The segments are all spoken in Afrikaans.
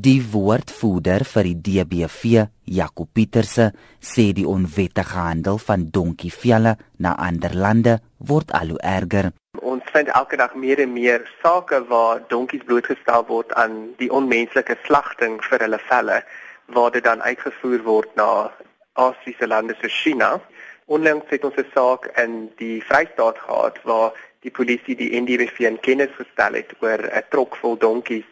Die woordvoerder vir die DBV, Jaco Pieterse, sê die onwettige handel van donkievelle na ander lande word al hoe erger. Ons vind elke dag meer en meer sake waar donkies blootgestel word aan die onmenslike slagting vir hulle velle waar dit dan uitgevoer word na Asiëse lande soos China. Onlangs het ons 'n saak in die Vrystaat gehad waar die polisie die NDWV in kennis gestel het oor 'n trok vol donkies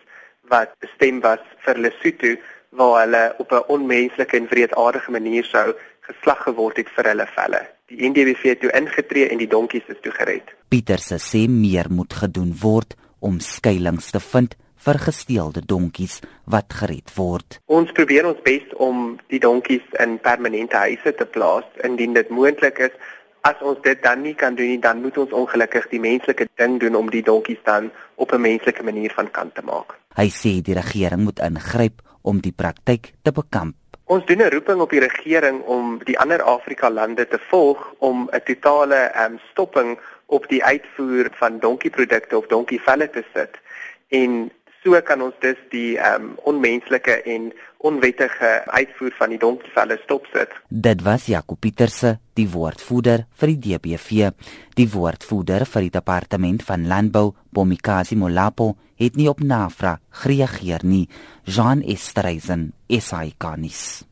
wat bestem was vir Lesotho waar hulle op 'n onmenslike en wreedaardige manier sou geslag geword het vir hulle velle. Die NDWV het toe ingetree en die donkies is toe gered. Pieter se sê meer moet gedoen word om skuilings te vind vir gesteelde donkies wat gered word. Ons probeer ons bes om die donkies in permanente huise te plaas indien dit moontlik is. As ons dit dan nie kan doen nie, dan moet ons ongelukkig die menslike ding doen om die donkies dan op 'n menslike manier van kant te maak. Hy sê die regering moet ingryp om die praktyk te bekamp. Ons doen 'n roeping op die regering om die ander Afrika lande te volg om 'n totale um, stopping op die uitvoer van donkieprodukte of donkievelle te sit en So kan ons dus die ehm um, onmenslike en onwettige uitvoer van die donkievelle stopsit. Dit was Jaco Pieterse, die woordvoerder vir die DBV. Die woordvoerder vir die departement van landbou, Bomikazi Molapo, het nie op navraag gereageer nie. Jean Estreisen, SAK nuus.